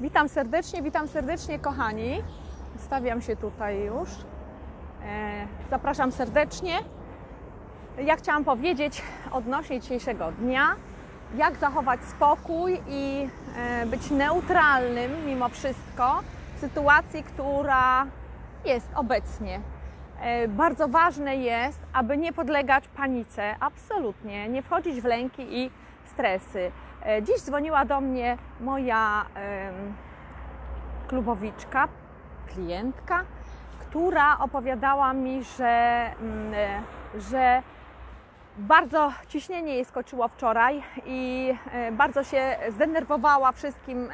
Witam serdecznie, witam serdecznie, kochani. Stawiam się tutaj już. E, Zapraszam serdecznie. Ja chciałam powiedzieć odnośnie dzisiejszego dnia, jak zachować spokój i e, być neutralnym mimo wszystko w sytuacji, która jest obecnie. E, Bardzo ważne jest, aby nie podlegać panice, absolutnie, nie wchodzić w lęki i stresy. E, Dziś dzwoniła do mnie moja klubowiczka, klientka, która opowiadała mi, że, mm, e, że bardzo ciśnienie jej skoczyło wczoraj i e, bardzo się zdenerwowała wszystkim,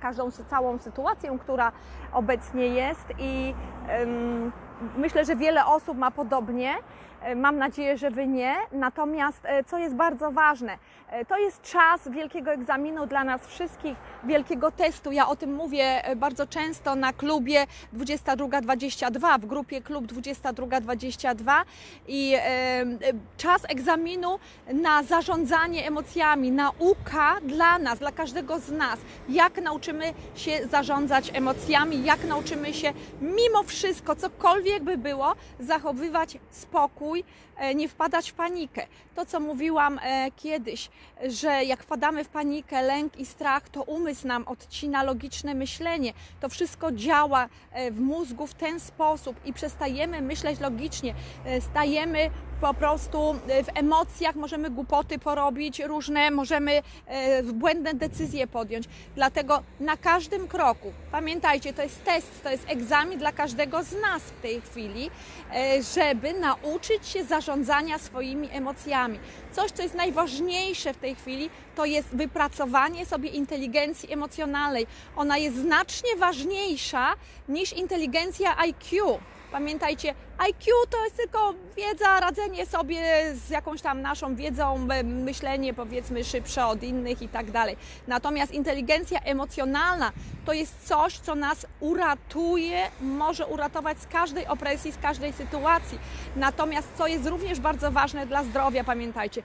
każdą całą sytuacją, która obecnie jest i myślę, że wiele osób ma podobnie. E, Mam nadzieję, że Wy nie. Natomiast e, co jest bardzo ważne, e, to jest czas wielkiego egzaminu dla nas wszystkich, wielkiego testu. Ja o tym mówię bardzo często na klubie 2222, w grupie klub 2222 i czas egzaminu na zarządzanie emocjami, nauka dla nas, dla każdego z nas, jak nauczymy się zarządzać emocjami, jak nauczymy się mimo wszystko, cokolwiek by było, zachowywać spokój, e, nie wpadać w panikę. To, co mówiłam e, kiedyś, że jak wpadamy w panikę, lęk i strach, to umysł nam odcina logiczne myślenie. To wszystko działa e, w mózgu w ten sposób i przestajemy myśleć logicznie, e, stajemy po prostu e, w emocjach, możemy głupoty porobić różne, możemy e, błędne decyzje podjąć. Dlatego na każdym kroku, pamiętajcie, to jest test, to jest egzamin dla każdego z nas w tej chwili, e, żeby nauczyć się zarządzania swoimi emocjami. Coś, co jest najważniejsze w tej chwili, to jest wypracowanie sobie inteligencji emocjonalnej. Ona jest znacznie ważniejsza niż inteligencja IQ. Pamiętajcie, IQ to jest tylko wiedza, radzenie sobie z jakąś tam naszą wiedzą, myślenie powiedzmy szybsze od innych i tak dalej. Natomiast inteligencja emocjonalna to jest coś, co nas uratuje, może uratować z każdej opresji, z każdej sytuacji. Natomiast co jest również bardzo ważne dla zdrowia, pamiętajcie,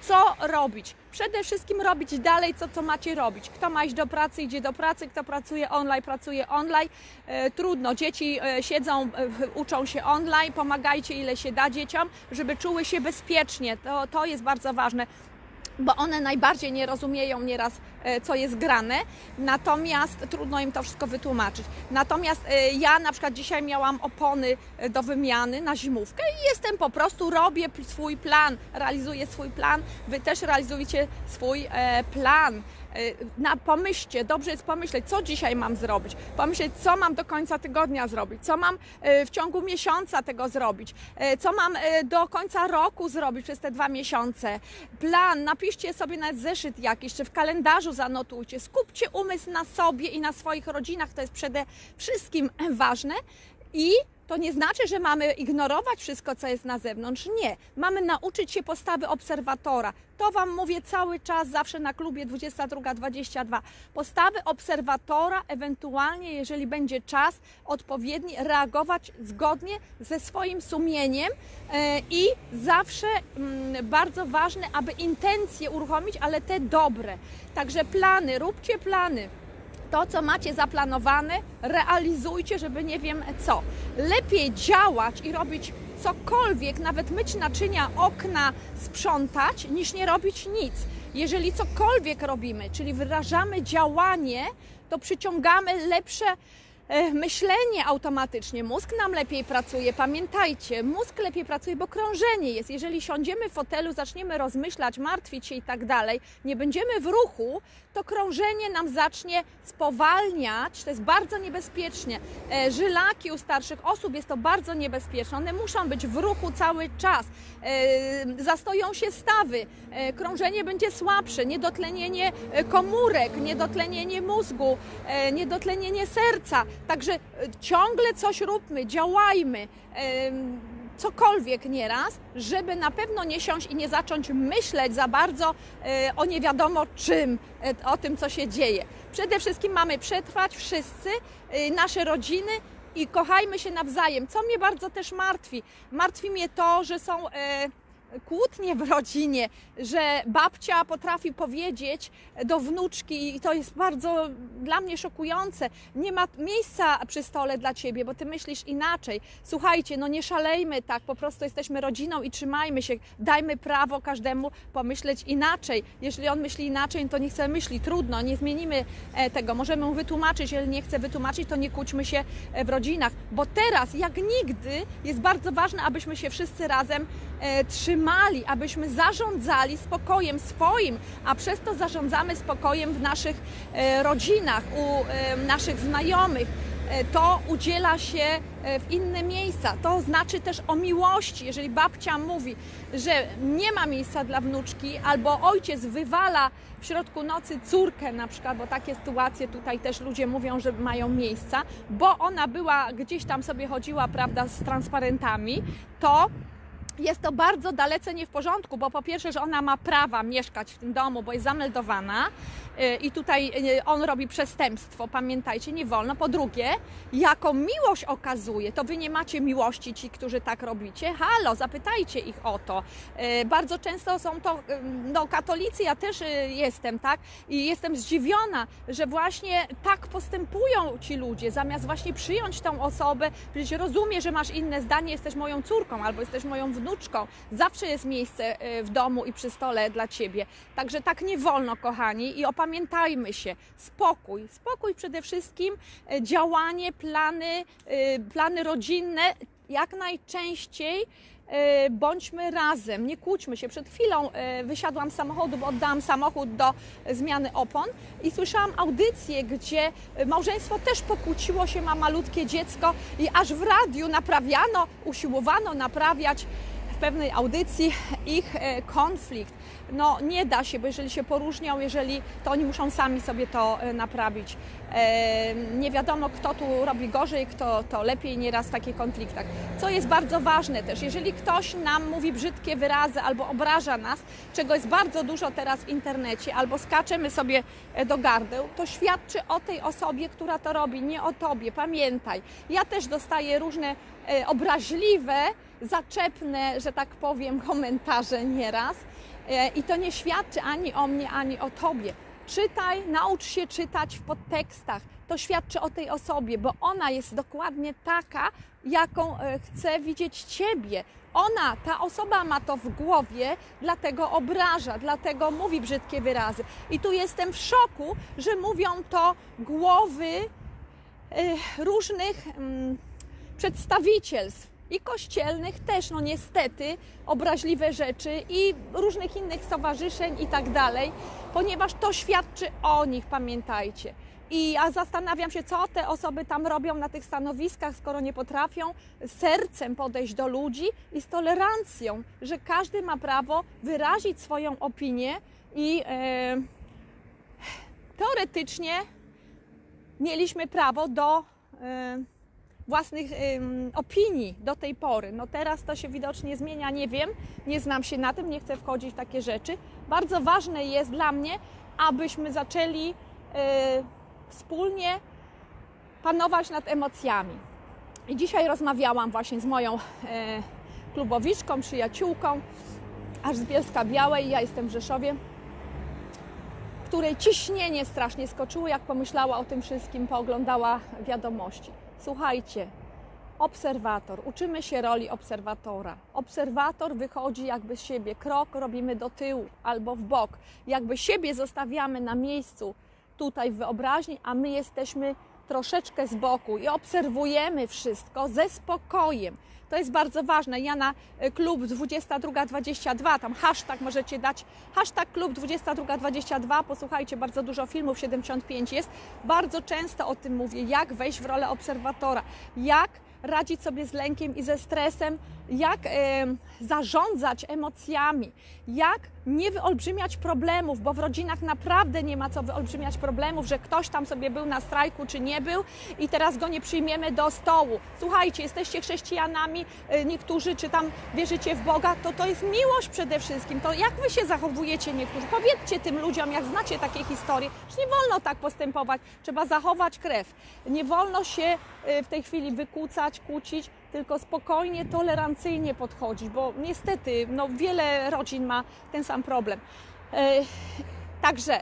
co robić? Przede wszystkim robić dalej, co, co macie robić. Kto ma iść do pracy, idzie do pracy, kto pracuje online, pracuje online. E, trudno, dzieci e, siedzą, e, uczą się online, pomagajcie ile się da dzieciom, żeby czuły się bezpiecznie. To, to jest bardzo ważne bo one najbardziej nie rozumieją nieraz, e, co jest grane, natomiast trudno im to wszystko wytłumaczyć. Natomiast e, ja na przykład dzisiaj miałam opony e, do wymiany na zimówkę i jestem po prostu, robię swój plan, realizuję swój plan, Wy też realizujecie swój plan. E, Na, pomyślcie, dobrze jest pomyśleć, co dzisiaj mam zrobić, pomyśleć, co mam do końca tygodnia zrobić, co mam e, w ciągu miesiąca tego zrobić, e, co mam do końca roku zrobić przez te dwa miesiące. Plan, napiszcie sobie na zeszyt jakiś, czy w kalendarzu zanotujcie, skupcie umysł na sobie i na swoich rodzinach, to jest przede wszystkim ważne. I to nie znaczy, że mamy ignorować wszystko, co jest na zewnątrz. Nie. Mamy nauczyć się postawy obserwatora. To Wam mówię cały czas, zawsze na klubie 22-22. Postawy obserwatora, ewentualnie, jeżeli będzie czas odpowiedni, reagować zgodnie ze swoim sumieniem e, i zawsze mm, bardzo ważne, aby intencje uruchomić, ale te dobre. Także plany, róbcie plany to, co macie zaplanowane, realizujcie, żeby nie wiem co. Lepiej działać i robić cokolwiek, nawet myć naczynia, okna, sprzątać, niż nie robić nic. Jeżeli cokolwiek robimy, czyli wyrażamy działanie, to przyciągamy lepsze myślenie automatycznie. Mózg nam lepiej pracuje. Pamiętajcie, mózg lepiej pracuje, bo krążenie jest. Jeżeli siądziemy w fotelu, zaczniemy rozmyślać, martwić się i tak dalej, nie będziemy w ruchu, to krążenie nam zacznie spowalniać. To jest bardzo niebezpiecznie. E, Żylaki u starszych osób jest to bardzo niebezpieczne. One muszą być w ruchu cały czas. E, Zastoją się stawy. E, Krążenie będzie słabsze. Niedotlenienie e, komórek, niedotlenienie mózgu, e, niedotlenienie serca. Także e, ciągle coś róbmy, działajmy. Cokolwiek nieraz, żeby na pewno nie siąść i nie zacząć myśleć za bardzo e, o nie wiadomo czym, e, o tym, co się dzieje. Przede wszystkim mamy przetrwać wszyscy, nasze rodziny i kochajmy się nawzajem. Co mnie bardzo też martwi? Martwi mnie to, że są kłótnie w rodzinie, że babcia potrafi powiedzieć do wnuczki, i to jest bardzo dla mnie szokujące, nie ma miejsca przy stole dla ciebie, bo ty myślisz inaczej. Słuchajcie, no nie szalejmy tak, po prostu jesteśmy rodziną i trzymajmy się, dajmy prawo każdemu pomyśleć inaczej. Jeżeli on myśli inaczej, to niech sobie myśli, trudno, nie zmienimy e, tego. Możemy mu wytłumaczyć, jeżeli nie chce wytłumaczyć, to nie kłóćmy się e, w rodzinach, bo teraz, jak nigdy, jest bardzo ważne, abyśmy się wszyscy razem trzymali, abyśmy zarządzali spokojem swoim, a przez to zarządzamy spokojem w naszych e, rodzinach, u e, naszych znajomych. E, To udziela się e, w inne miejsca. To znaczy też o miłości. Jeżeli babcia mówi, że nie ma miejsca dla wnuczki, albo ojciec wywala w środku nocy córkę na przykład, bo takie sytuacje tutaj też ludzie mówią, że mają miejsca, bo ona była gdzieś tam sobie chodziła, prawda, z transparentami, to jest to bardzo dalece nie w porządku, bo po pierwsze, że ona ma prawa mieszkać w tym domu, bo jest zameldowana y, i tutaj y, on robi przestępstwo, pamiętajcie, nie wolno. Po drugie, jaką miłość okazuje, to wy nie macie miłości ci, którzy tak robicie. Halo, zapytajcie ich o to. Y, Bardzo często są to no, katolicy, ja też jestem, tak? I jestem zdziwiona, że właśnie tak postępują ci ludzie, zamiast właśnie przyjąć tą osobę, przecież rozumie, że masz inne zdanie, jesteś moją córką albo jesteś moją wnuczką, zawsze jest miejsce y, w domu i przy stole dla ciebie. Także tak nie wolno, kochani, i opamiętajmy się. Spokój, spokój przede wszystkim, y, działanie, plany, y, plany rodzinne, jak najczęściej bądźmy razem, nie kłóćmy się. Przed chwilą wysiadłam z samochodu, bo oddałam samochód do zmiany opon i słyszałam audycję, gdzie małżeństwo też pokłóciło się, ma malutkie dziecko i aż w radiu naprawiano, usiłowano naprawiać pewnej audycji ich e, konflikt. No nie da się, bo jeżeli się poróżnią, jeżeli to oni muszą sami sobie to e, naprawić. E, Nie wiadomo, kto tu robi gorzej, kto to lepiej nieraz w takich konfliktach. Co jest bardzo ważne też, jeżeli ktoś nam mówi brzydkie wyrazy albo obraża nas, czego jest bardzo dużo teraz w internecie, albo skaczemy sobie do gardeł, to świadczy o tej osobie, która to robi, nie o tobie. Pamiętaj, ja też dostaję różne obraźliwe, zaczepne, że tak powiem, komentarze nieraz. E, I to nie świadczy ani o mnie, ani o tobie. Czytaj, naucz się czytać w podtekstach. To świadczy o tej osobie, bo ona jest dokładnie taka, jaką e, chce widzieć ciebie. Ona, ta osoba ma to w głowie, dlatego obraża, dlatego mówi brzydkie wyrazy. I tu jestem w szoku, że mówią to głowy e, różnych mm, przedstawicielstw i kościelnych też, no niestety, obraźliwe rzeczy i różnych innych stowarzyszeń i tak dalej, ponieważ to świadczy o nich, pamiętajcie. I ja zastanawiam się, co te osoby tam robią na tych stanowiskach, skoro nie potrafią sercem podejść do ludzi i z tolerancją, że każdy ma prawo wyrazić swoją opinię i e, teoretycznie mieliśmy prawo do e, własnych ym, opinii do tej pory. No teraz to się widocznie zmienia, nie wiem, nie znam się na tym, nie chcę wchodzić w takie rzeczy. Bardzo ważne jest dla mnie, abyśmy zaczęli y, wspólnie panować nad emocjami. I dzisiaj rozmawiałam właśnie z moją y, klubowiczką, przyjaciółką, aż z Bielska Białej, ja jestem w Rzeszowie, której ciśnienie strasznie skoczyło, jak pomyślała o tym wszystkim, pooglądała wiadomości. Słuchajcie, obserwator, uczymy się roli obserwatora. Obserwator wychodzi jakby z siebie, krok robimy do tyłu albo w bok, jakby siebie zostawiamy na miejscu tutaj w wyobraźni, a my jesteśmy troszeczkę z boku i obserwujemy wszystko ze spokojem. To jest bardzo ważne. Ja na y, klub 2222, tam hashtag możecie dać, hashtag klub 2222, posłuchajcie, bardzo dużo filmów, 75 jest. Bardzo często o tym mówię, jak wejść w rolę obserwatora, jak radzić sobie z lękiem i ze stresem, jak zarządzać emocjami, jak nie wyolbrzymiać problemów, bo w rodzinach naprawdę nie ma co wyolbrzymiać problemów, że ktoś tam sobie był na strajku czy nie był i teraz go nie przyjmiemy do stołu. Słuchajcie, jesteście chrześcijanami, e, niektórzy czy tam wierzycie w Boga, to to jest miłość przede wszystkim. To jak wy się zachowujecie niektórzy? Powiedzcie tym ludziom, jak znacie takie historie, że nie wolno tak postępować, trzeba zachować krew. Nie wolno się e, w tej chwili wykłócać, kłócić, tylko spokojnie, tolerancyjnie podchodzić, bo niestety no, wiele rodzin ma ten sam problem. E, także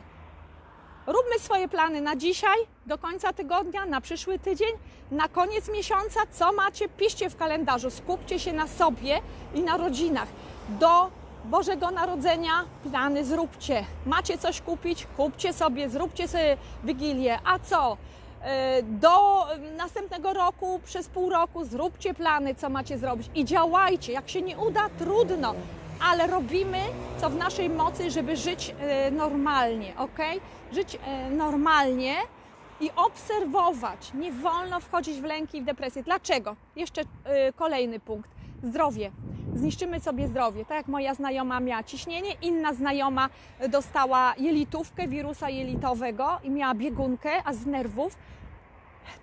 róbmy swoje plany na dzisiaj, do końca tygodnia, na przyszły tydzień, na koniec miesiąca, co macie, piszcie w kalendarzu, skupcie się na sobie i na rodzinach. Do Bożego Narodzenia plany zróbcie. Macie coś kupić? Kupcie sobie, zróbcie sobie Wigilię. A co? E, do następnego roku, przez pół roku zróbcie plany, co macie zrobić i działajcie. Jak się nie uda, trudno, ale robimy co w naszej mocy, żeby żyć e, normalnie, ok? Żyć e, normalnie i obserwować. Nie wolno wchodzić w lęki i w depresję. Dlaczego? Jeszcze kolejny punkt. Zdrowie zniszczymy sobie zdrowie. Tak jak moja znajoma miała ciśnienie, inna znajoma dostała jelitówkę, wirusa jelitowego i miała biegunkę, a z nerwów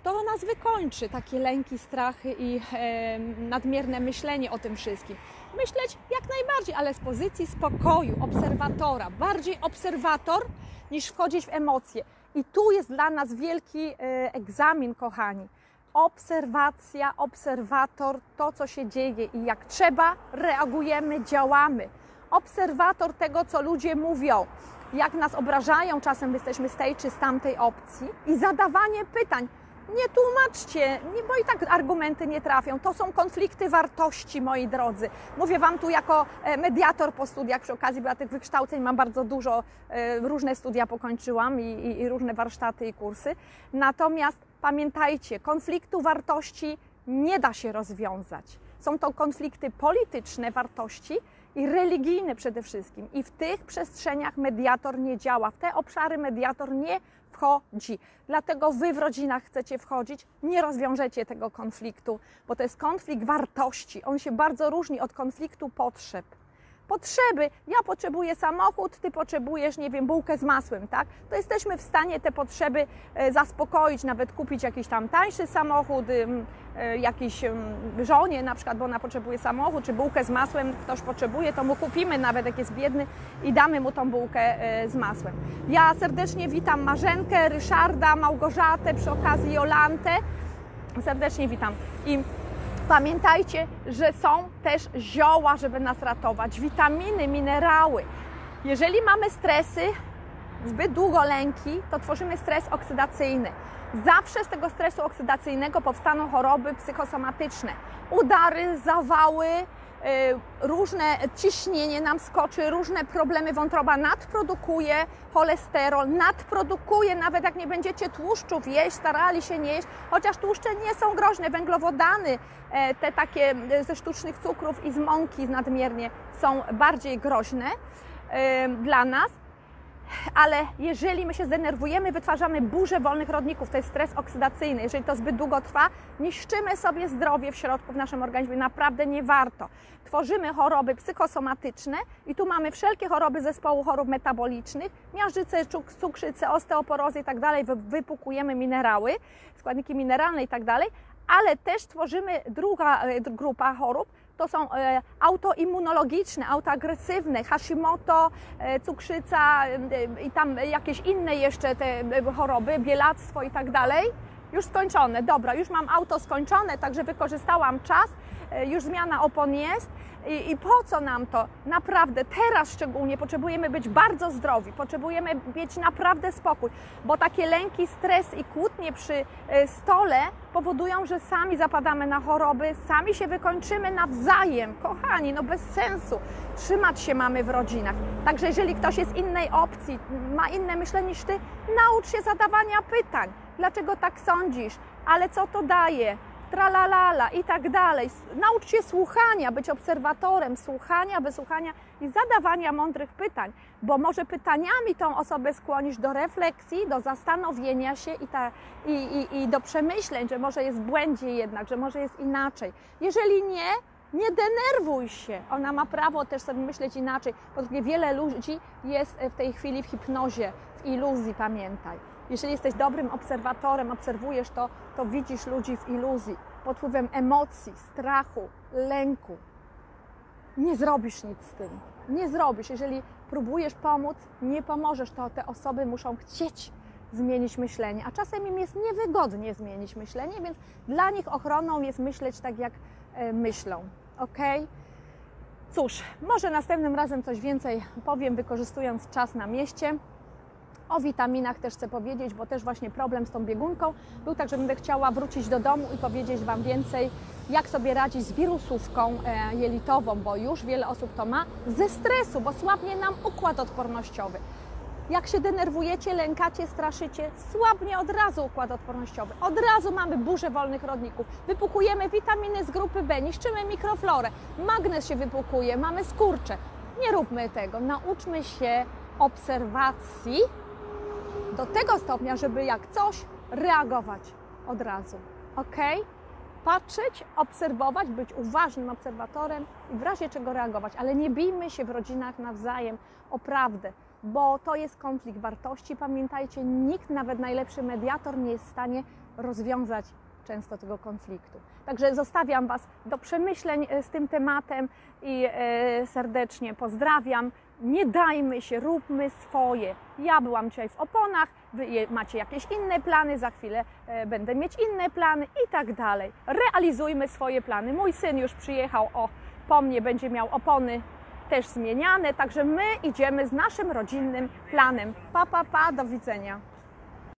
to nas wykończy takie lęki, strachy i e, nadmierne myślenie o tym wszystkim. Myśleć jak najbardziej, ale z pozycji spokoju, obserwatora, bardziej obserwator niż wchodzić w emocje. I tu jest dla nas wielki e, egzamin, kochani obserwacja, obserwator, to co się dzieje i jak trzeba, reagujemy, działamy. Obserwator tego, co ludzie mówią, jak nas obrażają, czasem jesteśmy z tej czy z tamtej opcji i zadawanie pytań. Nie tłumaczcie, bo i tak argumenty nie trafią. To są konflikty wartości, moi drodzy. Mówię Wam tu jako e, mediator po studiach, przy okazji, bo ja tych wykształceń mam bardzo dużo, e, różne studia pokończyłam i, i, i różne warsztaty i kursy. Natomiast Pamiętajcie, konfliktu wartości nie da się rozwiązać. Są to konflikty polityczne wartości i religijne przede wszystkim. I w tych przestrzeniach mediator nie działa, w te obszary mediator nie wchodzi. Dlatego wy w rodzinach chcecie wchodzić, nie rozwiążecie tego konfliktu, bo to jest konflikt wartości. On się bardzo różni od konfliktu potrzeb potrzeby. Ja potrzebuję samochód, ty potrzebujesz, nie wiem, bułkę z masłem, tak? To jesteśmy w stanie te potrzeby e, zaspokoić, nawet kupić jakiś tam tańszy samochód, e, jakiś żonie na przykład, bo ona potrzebuje samochód, czy bułkę z masłem ktoś potrzebuje, to mu kupimy nawet jak jest biedny i damy mu tą bułkę e, z masłem. Ja serdecznie witam Marzenkę, Ryszarda, Małgorzatę, przy okazji Jolantę. Serdecznie witam. I Pamiętajcie, że są też zioła, żeby nas ratować, witaminy, minerały. Jeżeli mamy stresy, zbyt długo lęki, to tworzymy stres oksydacyjny. Zawsze z tego stresu oksydacyjnego powstaną choroby psychosomatyczne, udary, zawały, różne ciśnienie nam skoczy, różne problemy wątroba nadprodukuje cholesterol, nadprodukuje, nawet jak nie będziecie tłuszczów jeść, starali się nie jeść, chociaż tłuszcze nie są groźne, węglowodany, e, te takie e, ze sztucznych cukrów i z mąki nadmiernie są bardziej groźne e, dla nas ale jeżeli my się zdenerwujemy, wytwarzamy burzę wolnych rodników, to jest stres oksydacyjny. Jeżeli to zbyt długo trwa, niszczymy sobie zdrowie w środku w naszym organizmie. Naprawdę nie warto. Tworzymy choroby psychosomatyczne i tu mamy wszelkie choroby zespołu chorób metabolicznych, miażdżycę, cukrzycę, osteoporozę i tak dalej. Wypukujemy minerały, składniki mineralne i tak dalej, ale też tworzymy druga e, grupa chorób, to są e, autoimmunologiczne, autoagresywne, Hashimoto, e, cukrzyca e, i tam jakieś inne jeszcze te choroby, bielactwo i tak dalej. Już skończone, dobra, już mam auto skończone, także wykorzystałam czas, już zmiana opon jest i, I, po co nam to? Naprawdę, teraz szczególnie potrzebujemy być bardzo zdrowi, potrzebujemy mieć naprawdę spokój, bo takie lęki, stres i kłótnie przy e, stole powodują, że sami zapadamy na choroby, sami się wykończymy nawzajem. Kochani, no bez sensu. Trzymać się mamy w rodzinach. Także jeżeli ktoś jest innej opcji, ma inne myślenie niż ty, naucz się zadawania pytań. Dlaczego tak sądzisz? Ale co to daje? Tralalala i tak dalej. Naucz się słuchania, być obserwatorem słuchania, wysłuchania i zadawania mądrych pytań, bo może pytaniami tą osobę skłonisz do refleksji, do zastanowienia się i, ta, i, i, i do przemyśleń, że może jest błędzie jednak, że może jest inaczej. Jeżeli nie, nie denerwuj się. Ona ma prawo też sobie myśleć inaczej, bo wiele ludzi jest w tej chwili w hipnozie, w iluzji, pamiętaj. Jeżeli jesteś dobrym obserwatorem, obserwujesz to, to widzisz ludzi w iluzji, pod wpływem emocji, strachu, lęku. Nie zrobisz nic z tym. Nie zrobisz. Jeżeli próbujesz pomóc, nie pomożesz, to te osoby muszą chcieć zmienić myślenie, a czasem im jest niewygodnie zmienić myślenie, więc dla nich ochroną jest myśleć tak, jak e, myślą. Ok? Cóż, może następnym razem coś więcej powiem, wykorzystując czas na mieście. O witaminach też chcę powiedzieć, bo też właśnie problem z tą biegunką był tak, że będę chciała wrócić do domu i powiedzieć Wam więcej, jak sobie radzić z wirusówką e, jelitową, bo już wiele osób to ma, ze stresu, bo słabnie nam układ odpornościowy. Jak się denerwujecie, lękacie, straszycie, słabnie od razu układ odpornościowy. Od razu mamy burzę wolnych rodników. Wypukujemy witaminy z grupy B, niszczymy mikroflorę, magnez się wypukuje, mamy skurcze. Nie róbmy tego. Nauczmy się obserwacji do tego stopnia, żeby jak coś reagować od razu. Ok? Patrzeć, obserwować, być uważnym obserwatorem i w razie czego reagować, ale nie bijmy się w rodzinach nawzajem o prawdę, bo to jest konflikt wartości. Pamiętajcie, nikt, nawet najlepszy mediator, nie jest w stanie rozwiązać często tego konfliktu. Także zostawiam Was do przemyśleń e, z tym tematem i e, serdecznie pozdrawiam. Nie dajmy się, róbmy swoje. Ja byłam dzisiaj w oponach, Wy macie jakieś inne plany, za chwilę e, będę mieć inne plany i tak dalej. Realizujmy swoje plany. Mój syn już przyjechał, o, po mnie będzie miał opony też zmieniane, także my idziemy z naszym rodzinnym planem. Pa, pa, pa, do widzenia.